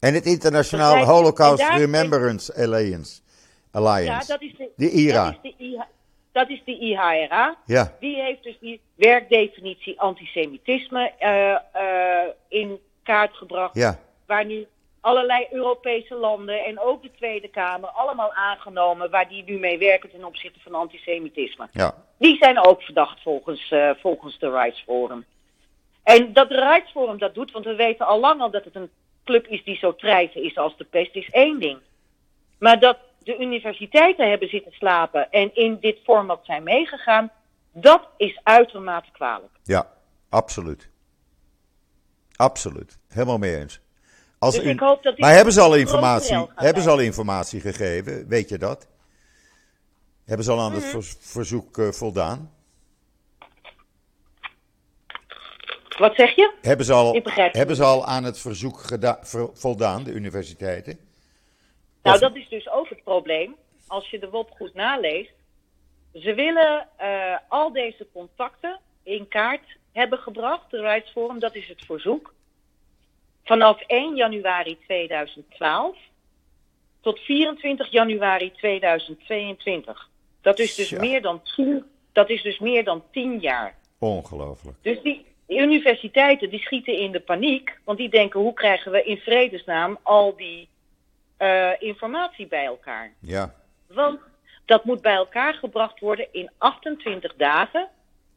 En het Internationaal Holocaust Remembrance Alliance. Alliance. Ja, dat is de, de IRA. Dat is de IHRA. Dat is de IHRA. Ja. Die heeft dus die werkdefinitie antisemitisme uh, uh, in kaart gebracht. Ja. Waar nu allerlei Europese landen en ook de Tweede Kamer allemaal aangenomen waar die nu mee werken ten opzichte van antisemitisme. Ja. Die zijn ook verdacht volgens, uh, volgens de Rights Forum. En dat de Rights Forum dat doet, want we weten al lang al dat het een club is die zo drijven is als de pest, is één ding. Maar dat de universiteiten hebben zitten slapen en in dit format zijn meegegaan, dat is uitermate kwalijk. Ja, absoluut. Absoluut. Helemaal mee eens. Als dus u... ik hoop dat maar hebben ze al informatie, hebben ze al informatie gegeven? Weet je dat? Hebben ze al aan mm -hmm. het ver verzoek uh, voldaan? Wat zeg je? Hebben ze al, hebben ze al aan het verzoek voldaan, de universiteiten? Nou, dat is dus ook het probleem. Als je de WOP goed naleest. Ze willen uh, al deze contacten in kaart hebben gebracht, de Rights Forum, dat is het verzoek. Vanaf 1 januari 2012 tot 24 januari 2022. Dat is dus, Ja. meer, dan 10, dat is dus meer dan 10 jaar. Ongelooflijk. Dus die, de universiteiten die schieten in de paniek, want die denken hoe krijgen we in vredesnaam al die uh, informatie bij elkaar. Ja. Want dat moet bij elkaar gebracht worden in 28 dagen.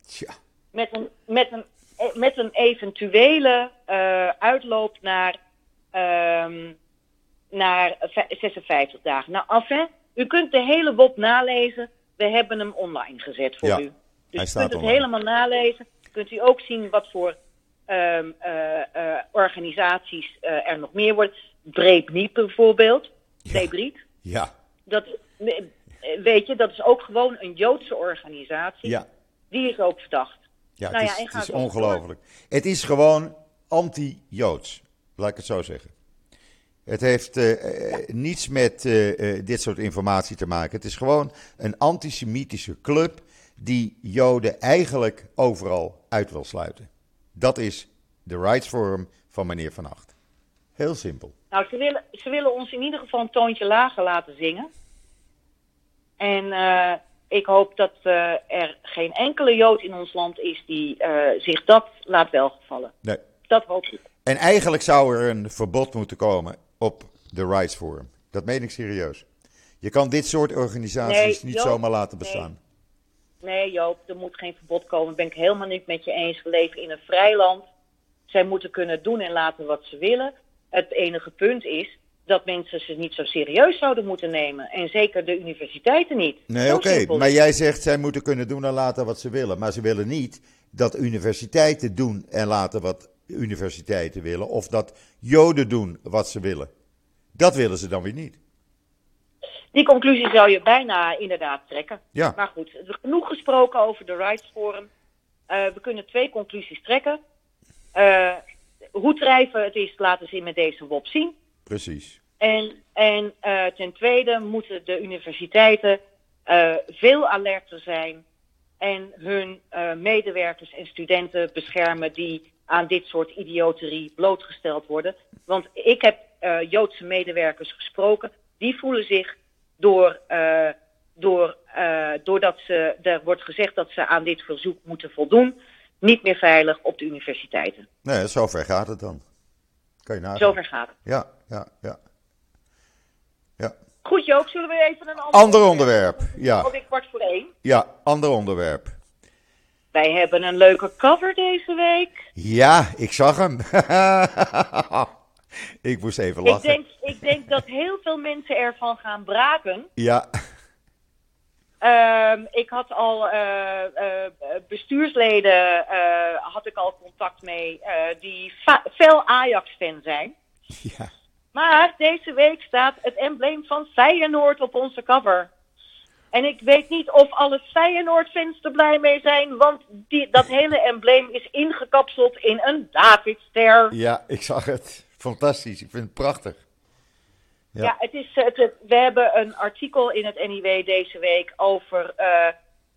Tja. Met een, met een, met een eventuele uh, uitloop naar, uh, naar 56 dagen. Nou, enfin, u kunt de hele WOP nalezen. We hebben hem online gezet voor Ja, u. Dus u kunt het helemaal nalezen. Kunt u ook zien wat voor ehm, eh, eh, organisaties eh, er nog meer worden. Breedniet bijvoorbeeld. Ja. Ja. Dat, weet je, dat is ook gewoon een Joodse organisatie. Ja. Die is ook verdacht. Ja, Nou het ja, is, het is ongelooflijk. Het is gewoon anti-Joods, laat ik het zo zeggen. Het heeft niets met dit soort informatie te maken. Het is gewoon een antisemitische club die Joden eigenlijk overal uit wil sluiten. Dat is de Rights Forum van meneer Van Acht. Heel simpel. Nou, ze willen, ze willen ons in ieder geval een toontje lager laten zingen. En eh, ik hoop dat eh, er geen enkele Jood in ons land is die eh, zich dat laat welgevallen. Nee. Dat hoop ik. En eigenlijk zou er een verbod moeten komen op de Rights Forum. Dat meen ik serieus. Je kan dit soort organisaties Nee, niet zomaar laten bestaan. Nee, Joop, er moet geen verbod komen. Ben ik helemaal niet met je eens. We leven in een vrij land. Zij moeten kunnen doen en laten wat ze willen. Het enige punt is dat mensen ze niet zo serieus zouden moeten nemen. En zeker de universiteiten niet. Nee, oké. Maar jij zegt zij moeten kunnen doen en laten wat ze willen. Maar ze willen niet dat universiteiten doen en laten wat universiteiten willen. Of dat Joden doen wat ze willen. Dat willen ze dan weer niet. Die conclusie zou je bijna inderdaad trekken. Ja. Maar goed, is genoeg gesproken over de Rights Forum. Eh, we kunnen twee conclusies trekken. Eh, hoe drijven het is, laten ze met deze WOP zien. Precies. En, en eh, ten tweede moeten de universiteiten veel alerter zijn en hun medewerkers en studenten beschermen die aan dit soort idioterie blootgesteld worden. Want ik heb Joodse medewerkers gesproken, die voelen zich door, eh, door, eh, doordat ze, er wordt gezegd dat ze aan dit verzoek moeten voldoen, niet meer veilig op de universiteiten. Nee, zover gaat het dan. Kan je nagaan. Zover gaat het. Ja, ja, ja. Ja, Goed Joop, zullen we even een ander, Ander onderwerp, ja. Alweer kwart voor één. ja ander onderwerp. Wij hebben een leuke cover deze week. Ja, ik zag hem. ik moest even Ik lachen. denk, ik denk dat heel veel mensen ervan gaan braken. Ja, Ehm, ik had al eh, eh, bestuursleden, eh, had ik al contact mee, die fel Ajax-fan zijn. ja. Maar deze week staat het embleem van Feyenoord op onze cover. En ik weet niet of alle Feyenoord-fans er blij mee zijn, want die, dat hele embleem is ingekapseld in een Davidster. Ja, ik zag het. Fantastisch. Ik vind het prachtig. Ja. Het is, we hebben een artikel in het NIW deze week over eh,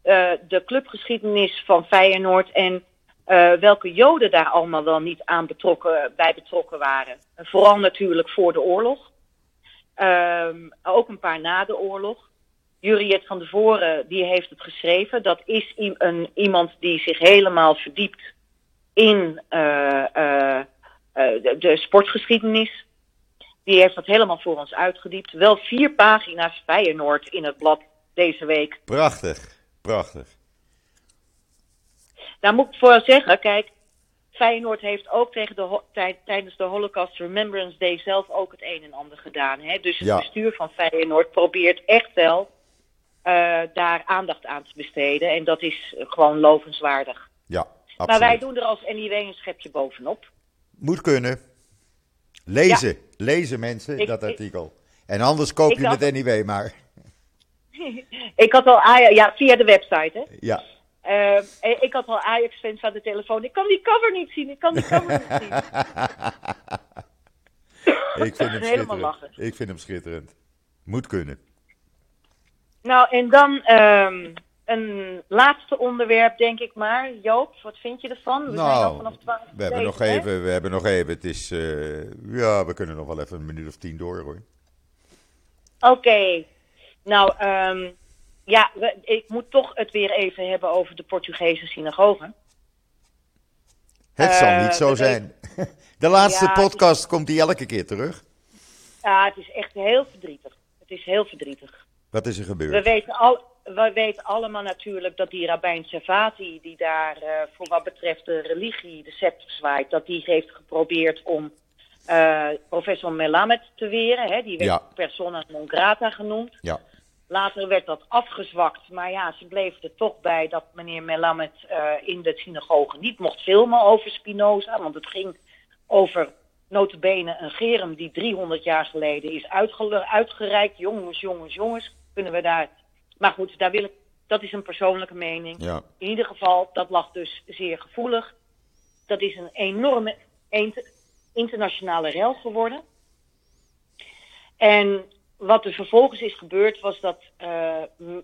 eh, de clubgeschiedenis van Feyenoord en eh, welke Joden daar allemaal wel niet aan betrokken, bij betrokken waren. En vooral natuurlijk voor de oorlog. Ehm, ook een paar na de oorlog. Juriet van de Voren die heeft het geschreven. Dat is een, iemand die zich helemaal verdiept in de, de sportgeschiedenis. Die heeft dat helemaal voor ons uitgediept. Wel vier pagina's Feyenoord in het blad deze week. Prachtig. Prachtig. Daar moet ik voor zeggen, kijk, Feyenoord heeft ook tegen de tij- tijdens de Holocaust Remembrance Day zelf ook het een en ander gedaan. Hè? Dus het Ja. bestuur van Feyenoord probeert echt wel eh, daar aandacht aan te besteden. En dat is eh, gewoon lovenswaardig. Ja, absoluut. Maar wij doen er als NIW een schepje bovenop. Moet kunnen. Lezen. Lezen mensen Ik- dat ik- artikel. En anders koop je het NIW maar. Ik had al Ajax, ja, via de website, hè. Ja. Eh, ik had al Ajax-fans aan de telefoon. Ik kan die cover niet zien, ik kan die cover niet zien. Ik vind hem Helemaal schitterend. lachen. Ik vind hem schitterend. Moet kunnen. Nou, en dan ehm, een laatste onderwerp, denk ik maar. Joop, wat vind je ervan? We zijn al nou, vanaf 12 we hebben, nog hè? even, we hebben nog even. Het is, eh, ja, we kunnen nog wel even een minuut of tien door hoor. Oké. Nou, ehm, ja, we- ik moet toch het weer even hebben over de Portugese synagogen. Het zal Eh, niet zo zijn. De laatste Ja, het is- podcast komt die elke keer terug. Ja, het is echt heel verdrietig. Het is heel verdrietig. Wat is er gebeurd? We weten, al, we weten allemaal natuurlijk dat die Rabijn Savati, die daar eh, voor wat betreft de religie de scepter zwaait, dat die heeft geprobeerd om eh, professor Melamed te weren. Hè? Die werd Ja. persona non grata genoemd. Ja, Later werd dat afgezwakt, maar ja, ze bleven er toch bij dat meneer Melamed eh, in de synagoge niet mocht filmen over Spinoza, want het ging over notabene een gerem die 300 jaar geleden is uitge- uitgereikt. Jongens, jongens, jongens, kunnen we daar... Maar goed, daar wil ik, dat is een persoonlijke mening. ja. In ieder geval, dat lag dus zeer gevoelig. Dat is een enorme int- internationale rel geworden. En wat er vervolgens is gebeurd, was dat eh, m-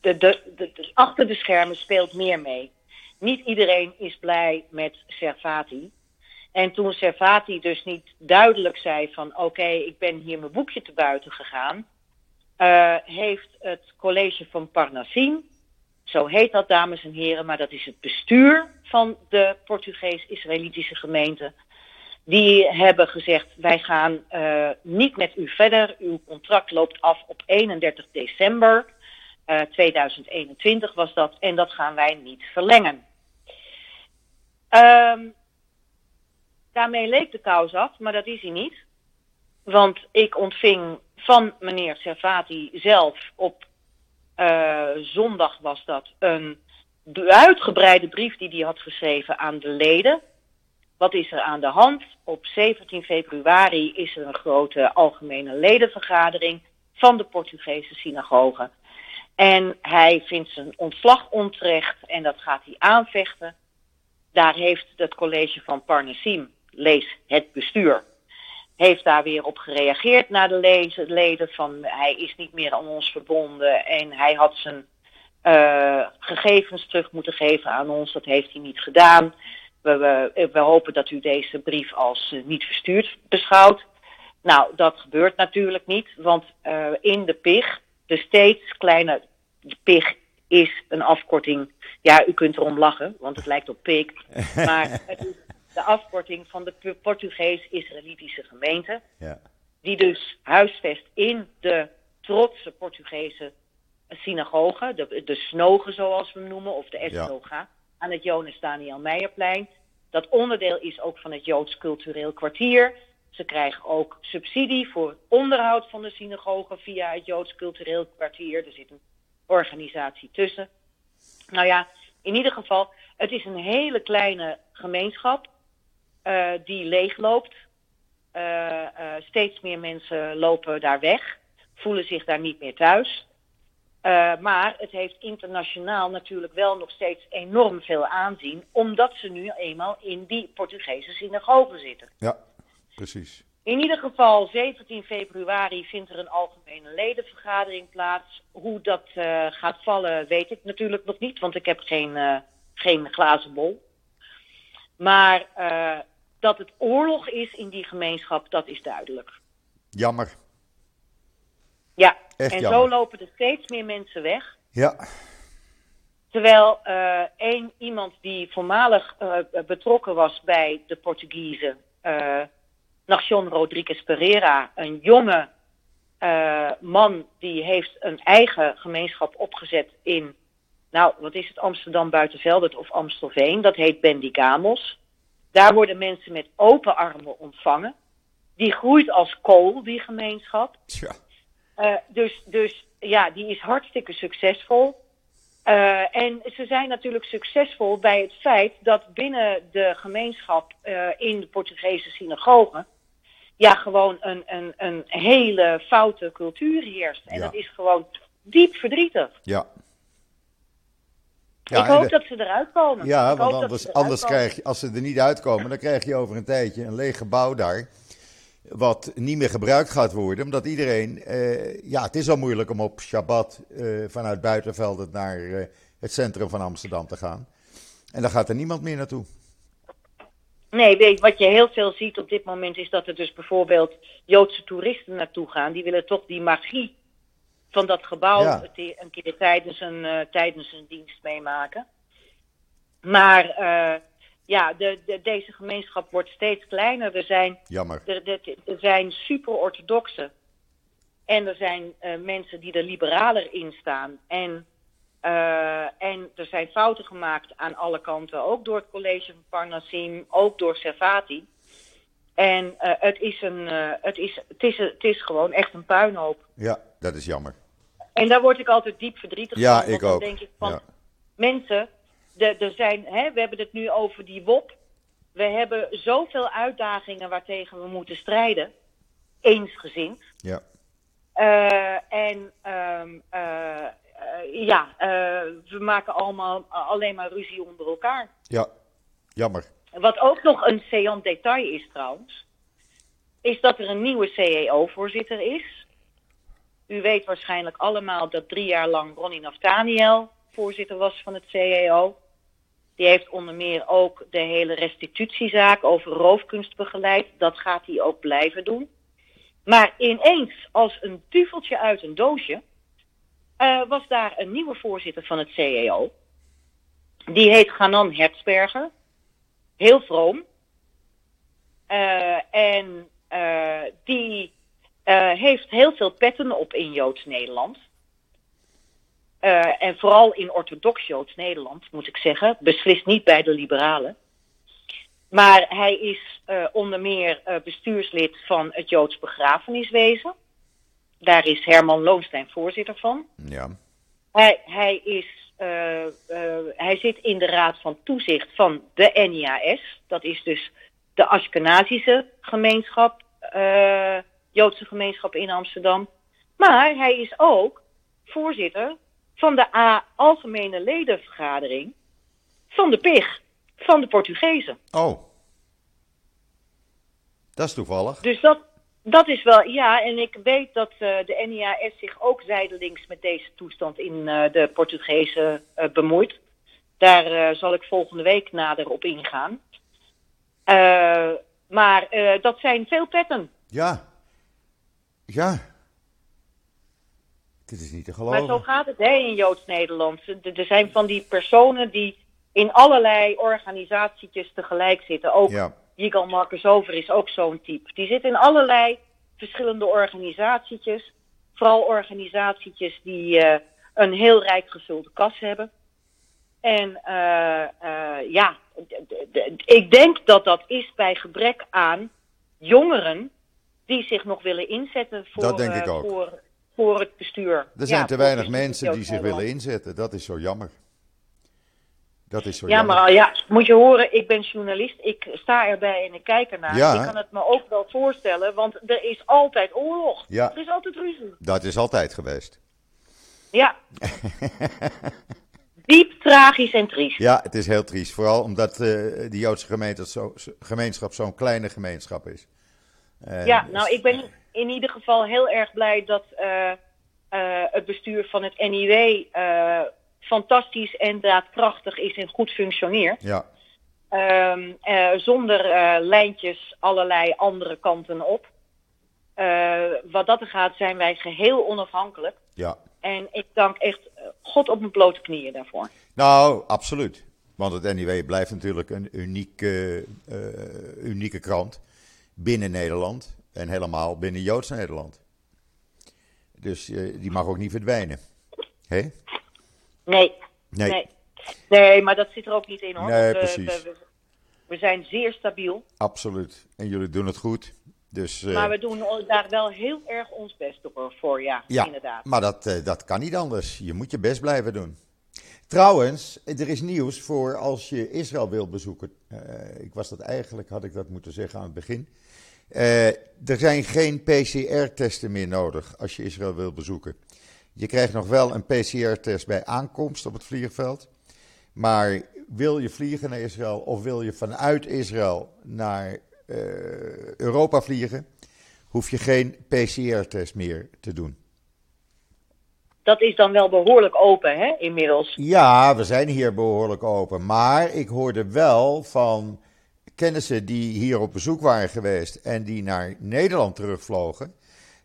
de, de, de, de- achter de schermen speelt meer mee. Niet iedereen is blij met Servati. En toen Servati dus niet duidelijk zei van oké, ik ben hier mijn boekje te buiten gegaan, eh, heeft het college van Parnassim, zo heet dat dames en heren, maar dat is het bestuur van de Portugees-Israëlitische gemeente, die hebben gezegd wij gaan eh, niet met u verder, uw contract loopt af op 31 december. eh, 2021 was dat en dat gaan wij niet verlengen. Ehm, daarmee leek de kous af, maar dat is hij niet. Want ik ontving van meneer Servati zelf op eh, zondag was dat een uitgebreide brief die hij had geschreven aan de leden. Wat is er aan de hand? Op 17 februari is er een grote algemene ledenvergadering van de Portugese synagoge. En hij vindt zijn ontslag onterecht en dat gaat hij aanvechten. Daar heeft het college van Parnassim, lees het bestuur, heeft daar weer op gereageerd naar de lezen- leden van hij is niet meer aan ons verbonden en hij had zijn eh, gegevens terug moeten geven aan ons. Dat heeft hij niet gedaan. We, we, hopen dat u deze brief als eh, niet verstuurd beschouwt. Nou, dat gebeurt natuurlijk niet, want eh, in de PIG, de steeds kleine PIG is een afkorting. Ja, u kunt erom lachen, want het lijkt op PIG. Maar het is de afkorting van de Portugees-Israëlitische gemeente. ja. Die dus huisvest in de trotse Portugese synagoge. De, de snoge zoals we hem noemen, of de esnoga. Aan het Jonas Daniel Meijerplein. Dat onderdeel is ook van het Joods Cultureel Kwartier. Ze krijgen ook subsidie voor het onderhoud van de synagoge via het Joods Cultureel Kwartier. Er zit een organisatie tussen. Nou ja, in ieder geval, het is een hele kleine gemeenschap eh, die leegloopt. Eh, eh, steeds meer mensen lopen daar weg, voelen zich daar niet meer thuis. Maar het heeft internationaal natuurlijk wel nog steeds enorm veel aanzien, omdat ze nu eenmaal in die Portugese synagoge zitten. ja, precies. In ieder geval, 17 februari vindt er een algemene ledenvergadering plaats. Hoe dat gaat vallen, weet ik natuurlijk nog niet, want ik heb geen, geen glazen bol. Maar dat het oorlog is in die gemeenschap, dat is duidelijk. Jammer. Ja, Echt en jammer. zo lopen er steeds meer mensen weg. Ja, Terwijl eh één iemand die voormalig eh, betrokken was bij de Portugezen, eh Nacion Rodrigues Pereira, een jonge man die heeft een eigen gemeenschap opgezet in, nou wat is het, Amsterdam Buitenveldert of Amstelveen, dat heet Bendigamos. Daar worden mensen met open armen ontvangen. Die groeit als kool, die gemeenschap. tja. Eh, dus, dus ja, die is hartstikke succesvol. Eh, en ze zijn natuurlijk succesvol bij het feit dat binnen de gemeenschap eh, in de Portugese synagoge ja, gewoon een, een, een hele foute cultuur heerst. En Ja. dat is gewoon diep verdrietig. Ja. Ik hoop de- dat ze eruit komen. Ja, Ik want anders, anders krijg je, als ze er niet uitkomen, dan krijg je over een tijdje een leeg gebouw daar. Wat niet meer gebruikt gaat worden, omdat iedereen. eh, ja, het is al moeilijk om op Shabbat eh, vanuit Buitenveld naar eh, het centrum van Amsterdam te gaan. En dan gaat er niemand meer naartoe. Nee, weet, wat je heel veel ziet op dit moment is dat er dus bijvoorbeeld Joodse toeristen naartoe gaan. Die willen toch die magie van dat gebouw Ja. een keer tijdens een, eh, tijdens een dienst meemaken. Maar eh, ja, de, de, deze gemeenschap wordt steeds kleiner. Er zijn, Jammer. er, er, er zijn super-orthodoxe. En er zijn uh, mensen die er liberaler in staan. En, en er zijn fouten gemaakt aan alle kanten. Ook door het college van Parnassim, ook door Servati. En het, is een, het, is, het, is, het is gewoon echt een puinhoop. Ja, dat is jammer. En daar word ik altijd diep verdrietig ja, van. Ik dan ook. denk ik van, ja. mensen, er zijn, hè, we hebben het nu over die WOP. We hebben zoveel uitdagingen waartegen we moeten strijden. Eensgezind. Ja. Uh, en um, uh, uh, ja, we maken allemaal alleen maar ruzie onder elkaar. Ja, jammer. Wat ook nog een seant detail is trouwens, is dat er een nieuwe CEO-voorzitter is. U weet waarschijnlijk allemaal dat drie jaar lang Ronnie Naftaniel voorzitter was van het CEO. Die heeft onder meer ook de hele restitutiezaak over roofkunst begeleid. Dat gaat hij ook blijven doen. Maar ineens, als een duveltje uit een doosje, uh, was daar een nieuwe voorzitter van het CEO. Die heet Ganan Hertzberger. Heel vroom. Uh, en uh, die heeft heel veel petten op in Joods Nederland. Uh, en vooral in orthodox Joods Nederland, moet ik zeggen. Beslist niet bij de liberalen. Maar hij is uh, onder meer uh, bestuurslid van het Joods begrafeniswezen. Daar is Herman Loonstein voorzitter van. Ja. Hij, hij, is, hij zit in de raad van toezicht van de NIAS. Dat is dus de Ashkenazische gemeenschap, Joodse gemeenschap in Amsterdam. Maar hij is ook voorzitter van de A Algemene Ledenvergadering van de PIG, van de Portugezen. Oh. Dat is toevallig. Dus dat, dat is wel, ja, en ik weet dat uh, de NIAS zich ook zijdelings met deze toestand in uh, de Portugezen uh, bemoeit. Daar zal ik volgende week nader op ingaan. maar dat zijn veel petten. Ja. Ja. Dit is niet te geloven. Maar zo gaat het hè, in Joods-Nederland. Er zijn van die personen die in allerlei organisatietjes tegelijk zitten. Ook ja. Yigal Marcus Over is ook zo'n type. Die zit in allerlei verschillende organisatietjes. Vooral organisatietjes die uh, een heel rijk gevulde kas hebben. En uh, uh, ja, ik denk dat dat is bij gebrek aan jongeren die zich nog willen inzetten voor, dat denk ik ook. voor voor het bestuur. Er zijn te weinig mensen die zich willen inzetten. Dat is zo jammer. Dat is zo ja, jammer. maar ja, moet je horen, ik ben journalist. Ik sta erbij en ik kijk ernaar. Ja. Ik kan het me ook wel voorstellen, want er is altijd oorlog. Ja. Er is altijd ruzie. Dat is altijd geweest. Ja. Diep tragisch en triest. Ja, het is heel triest. Vooral omdat uh, die Joodse gemeente zo, gemeenschap zo'n kleine gemeenschap is. Uh, ja, nou, ik ben in ieder geval heel erg blij dat uh, uh, het bestuur van het NIW fantastisch en daadkrachtig is en goed functioneert. Ja. Um, zonder lijntjes allerlei andere kanten op. wat dat er gaat, zijn wij geheel onafhankelijk. Ja. En ik dank echt God op mijn blote knieën daarvoor. Nou, absoluut. Want het NIW blijft natuurlijk een unieke, unieke krant binnen Nederland. En helemaal binnen Joods Nederland. Dus uh, die mag ook niet verdwijnen. Hé? Nee. Nee. nee. Nee, maar dat zit er ook niet in hoor. Nee, we, precies. We, we, zijn zeer stabiel. Absoluut. En jullie doen het goed. Dus, uh, maar we doen daar wel heel erg ons best voor, ja, ja inderdaad. Maar dat, dat kan niet anders. Je moet je best blijven doen. Trouwens, er is nieuws voor als je Israël wilt bezoeken. ik was dat eigenlijk, had ik dat moeten zeggen aan het begin. Uh, er zijn geen PCR-testen meer nodig als je Israël wilt bezoeken. Je krijgt nog wel een PCR-test bij aankomst op het vliegveld. Maar wil je vliegen naar Israël of wil je vanuit Israël naar uh, Europa vliegen, hoef je geen PCR-test meer te doen. Dat is dan wel behoorlijk open, hè, inmiddels? Ja, we zijn hier behoorlijk open. Maar ik hoorde wel van kennissen die hier op bezoek waren geweest en die naar Nederland terugvlogen,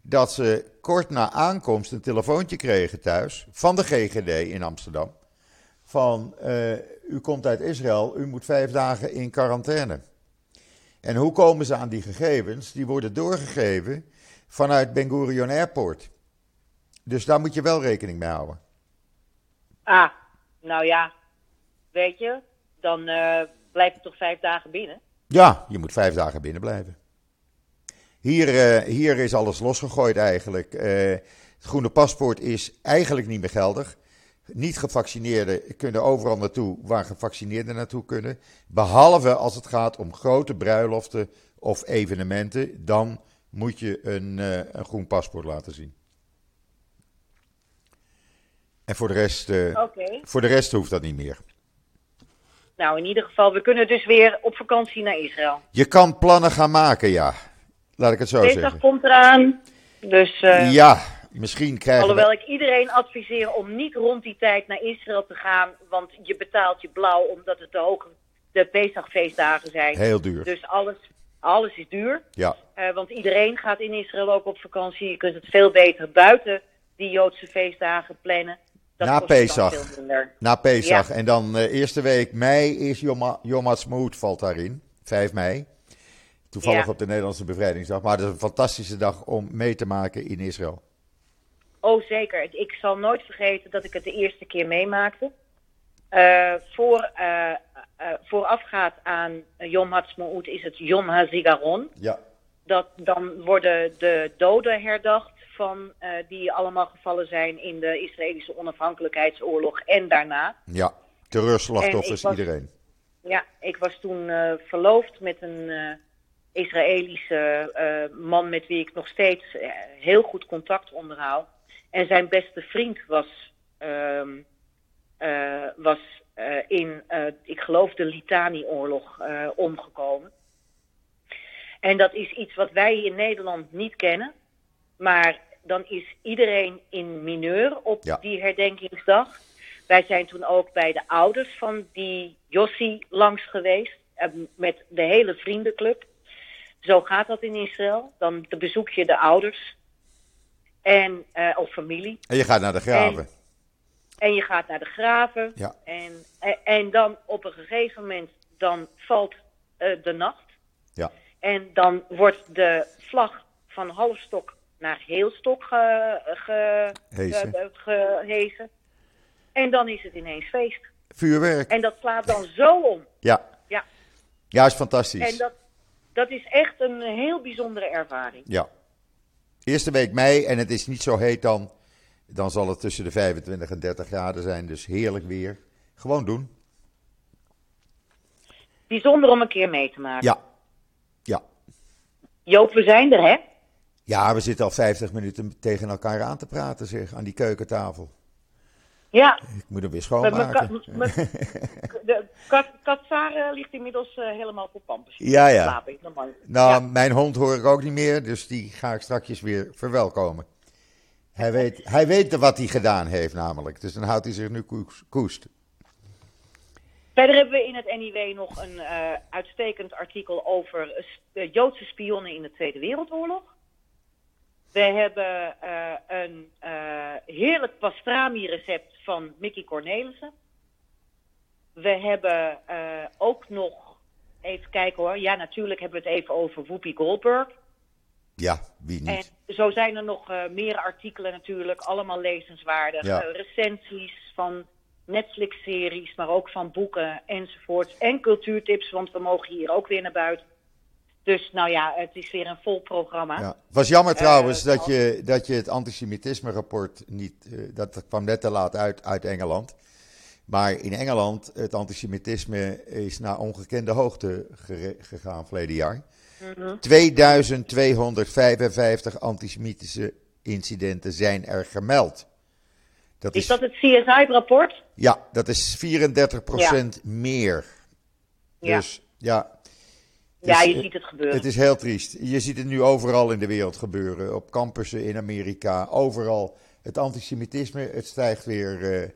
dat ze kort na aankomst een telefoontje kregen thuis van de GGD in Amsterdam. van uh, u komt uit Israël, u moet vijf dagen in quarantaine. En hoe komen ze aan die gegevens? Die worden doorgegeven vanuit Ben Gurion Airport. Dus daar moet je wel rekening mee houden. Ah, nou ja, weet je, dan uh, blijf je toch vijf dagen binnen? Ja, je moet vijf dagen binnen blijven. Hier, uh, hier is alles losgegooid eigenlijk. Uh, het groene paspoort is eigenlijk niet meer geldig. Niet gevaccineerden kunnen overal naartoe waar gevaccineerden naartoe kunnen. Behalve als het gaat om grote bruiloften of evenementen. Dan moet je een, een groen paspoort laten zien. En voor de, rest, uh, okay. voor de rest hoeft dat niet meer. Nou, in ieder geval, we kunnen dus weer op vakantie naar Israël. Je kan plannen gaan maken, ja. Laat ik het zo Deze zeggen. komt eraan. Dus, uh, ja, misschien krijgen Alhoewel we... ik iedereen adviseer om niet rond die tijd naar Israël te gaan. Want je betaalt je blauw omdat het ook de Pesachfeestdagen zijn. Heel duur. Dus alles, alles is duur. Ja. Uh, want iedereen gaat in Israël ook op vakantie. Je kunt het veel beter buiten die Joodse feestdagen plannen. Dat Na Pesach. Na Pesach. Ja. En dan uh, eerste week mei is Yom, Yom Ha'atzmaut valt daarin. 5 mei. Toevallig Ja. op de Nederlandse bevrijdingsdag. Maar het is een fantastische dag om mee te maken in Israël. Oh, zeker. Ik zal nooit vergeten dat ik het de eerste keer meemaakte. Uh, voor, uh, uh, voorafgaat aan Yom Ha'atzmaut is het Yom HaZikaron. Ja. Dat, dan worden de doden herdacht van uh, die allemaal gevallen zijn in de Israëlische onafhankelijkheidsoorlog en daarna. Ja, terreurslachtoffers, was- iedereen. Ja, ik was toen uh, verloofd met een uh, Israëlische man met wie ik nog steeds heel goed contact onderhoud. En zijn beste vriend was, uh, was in, ik geloof, de Litani-oorlog omgekomen. En dat is iets wat wij in Nederland niet kennen. Maar dan is iedereen in mineur op Ja. die herdenkingsdag. Wij zijn toen ook bij de ouders van die Jossi langs geweest. eh, Met de hele vriendenclub. Zo gaat dat in Israël. Dan bezoek je de ouders. En, eh, of familie. En je gaat naar de graven. En je gaat naar de graven. Ja. En, en, en dan op een gegeven moment dan valt eh, de nacht. Ja. En dan wordt de vlag van halfstok naar heelstok ge, ge, ge- gehezen. En dan is het ineens feest. Vuurwerk. En dat slaat dan zo om. Ja. Ja. Ja, is fantastisch. En dat, dat is echt een heel bijzondere ervaring. Ja. Eerste week mei en het is niet zo heet dan. Dan zal het tussen de 25 en 30 graden zijn. Dus heerlijk weer. Gewoon doen. Bijzonder om een keer mee te maken. Ja. Ja. Joop, we zijn er, hè? Ja, we zitten al 50 minuten tegen elkaar aan te praten, zeg. Aan die keukentafel. Ja. Ik moet hem weer mijn schoonmaken. de kat, eh, ligt inmiddels eh, helemaal voor pampers. Ja, ja. Slaap ik, normaal. Nou, Ja. mijn hond hoor ik ook niet meer, dus die ga ik straks weer verwelkomen. Hij weet, hij weet wat hij gedaan heeft namelijk, dus dan houdt hij zich nu koes- koest. Verder hebben we in het NIW nog een eh, uitstekend artikel over Joodse spionnen in de Tweede Wereldoorlog. We hebben eh, een eh, heerlijk pastrami-recept van Mickey Cornelissen. We hebben eh, ook nog, even kijken hoor, ja natuurlijk hebben we het even over Whoopi Goldberg. Ja, wie En niet? zo zijn er nog meer artikelen natuurlijk, allemaal lezenswaardig. Ja. Recensies van Netflix-series, maar ook van boeken enzovoort. En cultuurtips, want we mogen hier ook weer naar buiten. Dus nou ja, het is weer een vol programma. Ja. Het was jammer trouwens Eh, dat, je, dat je het antisemitisme-rapport niet, eh, dat kwam net te laat uit uit Engeland. Maar in Engeland, het antisemitisme is naar ongekende hoogte gegaan verleden jaar. Mhm. 2255 antisemitische incidenten zijn er gemeld. Dat Is dat het CSI-rapport? Ja, dat is 34% meer. Ja. Dus ja. Ja, is, je eh, ziet het gebeuren. Het is heel triest. Je ziet het nu overal in de wereld gebeuren. Op campussen in Amerika, overal. Het antisemitisme, het stijgt weer eh,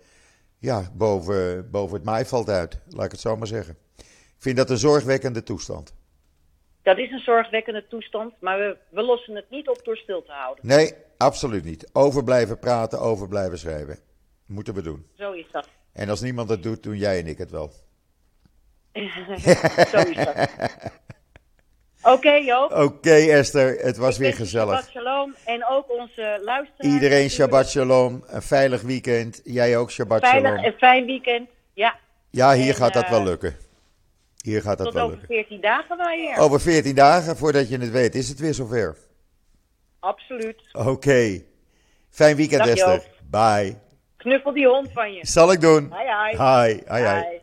ja, boven, boven het maaiveld uit. Laat ik het zo maar zeggen. Ik vind dat een zorgwekkende toestand. Dat is een zorgwekkende toestand, maar we, we lossen het niet op door stil te houden. Nee, absoluut niet. Over blijven praten, over blijven schrijven. Moeten we doen. Zo is dat. En als niemand dat doet, doen jij en ik het wel. Zo is dat. Oké Joop. Oké Esther, het was weer gezellig. Shabbat shalom. En ook onze luisteraars. Iedereen. Shabbat Shalom, een veilig weekend. Jij ook Shabbat Veilig Shalom. en fijn weekend. Ja, Ja, hier en, gaat dat eh, wel lukken. Hier gaat dat tot wel over lukken. 14 dagen wel weer. Over 14 dagen, voordat je het weet, is het weer zover. Absoluut. Oké. Fijn weekend Dag, Esther. Joop. Bye. Knuffel die hond van je. Zal ik doen. Hi, hi. Hi, hi, hi. Hi.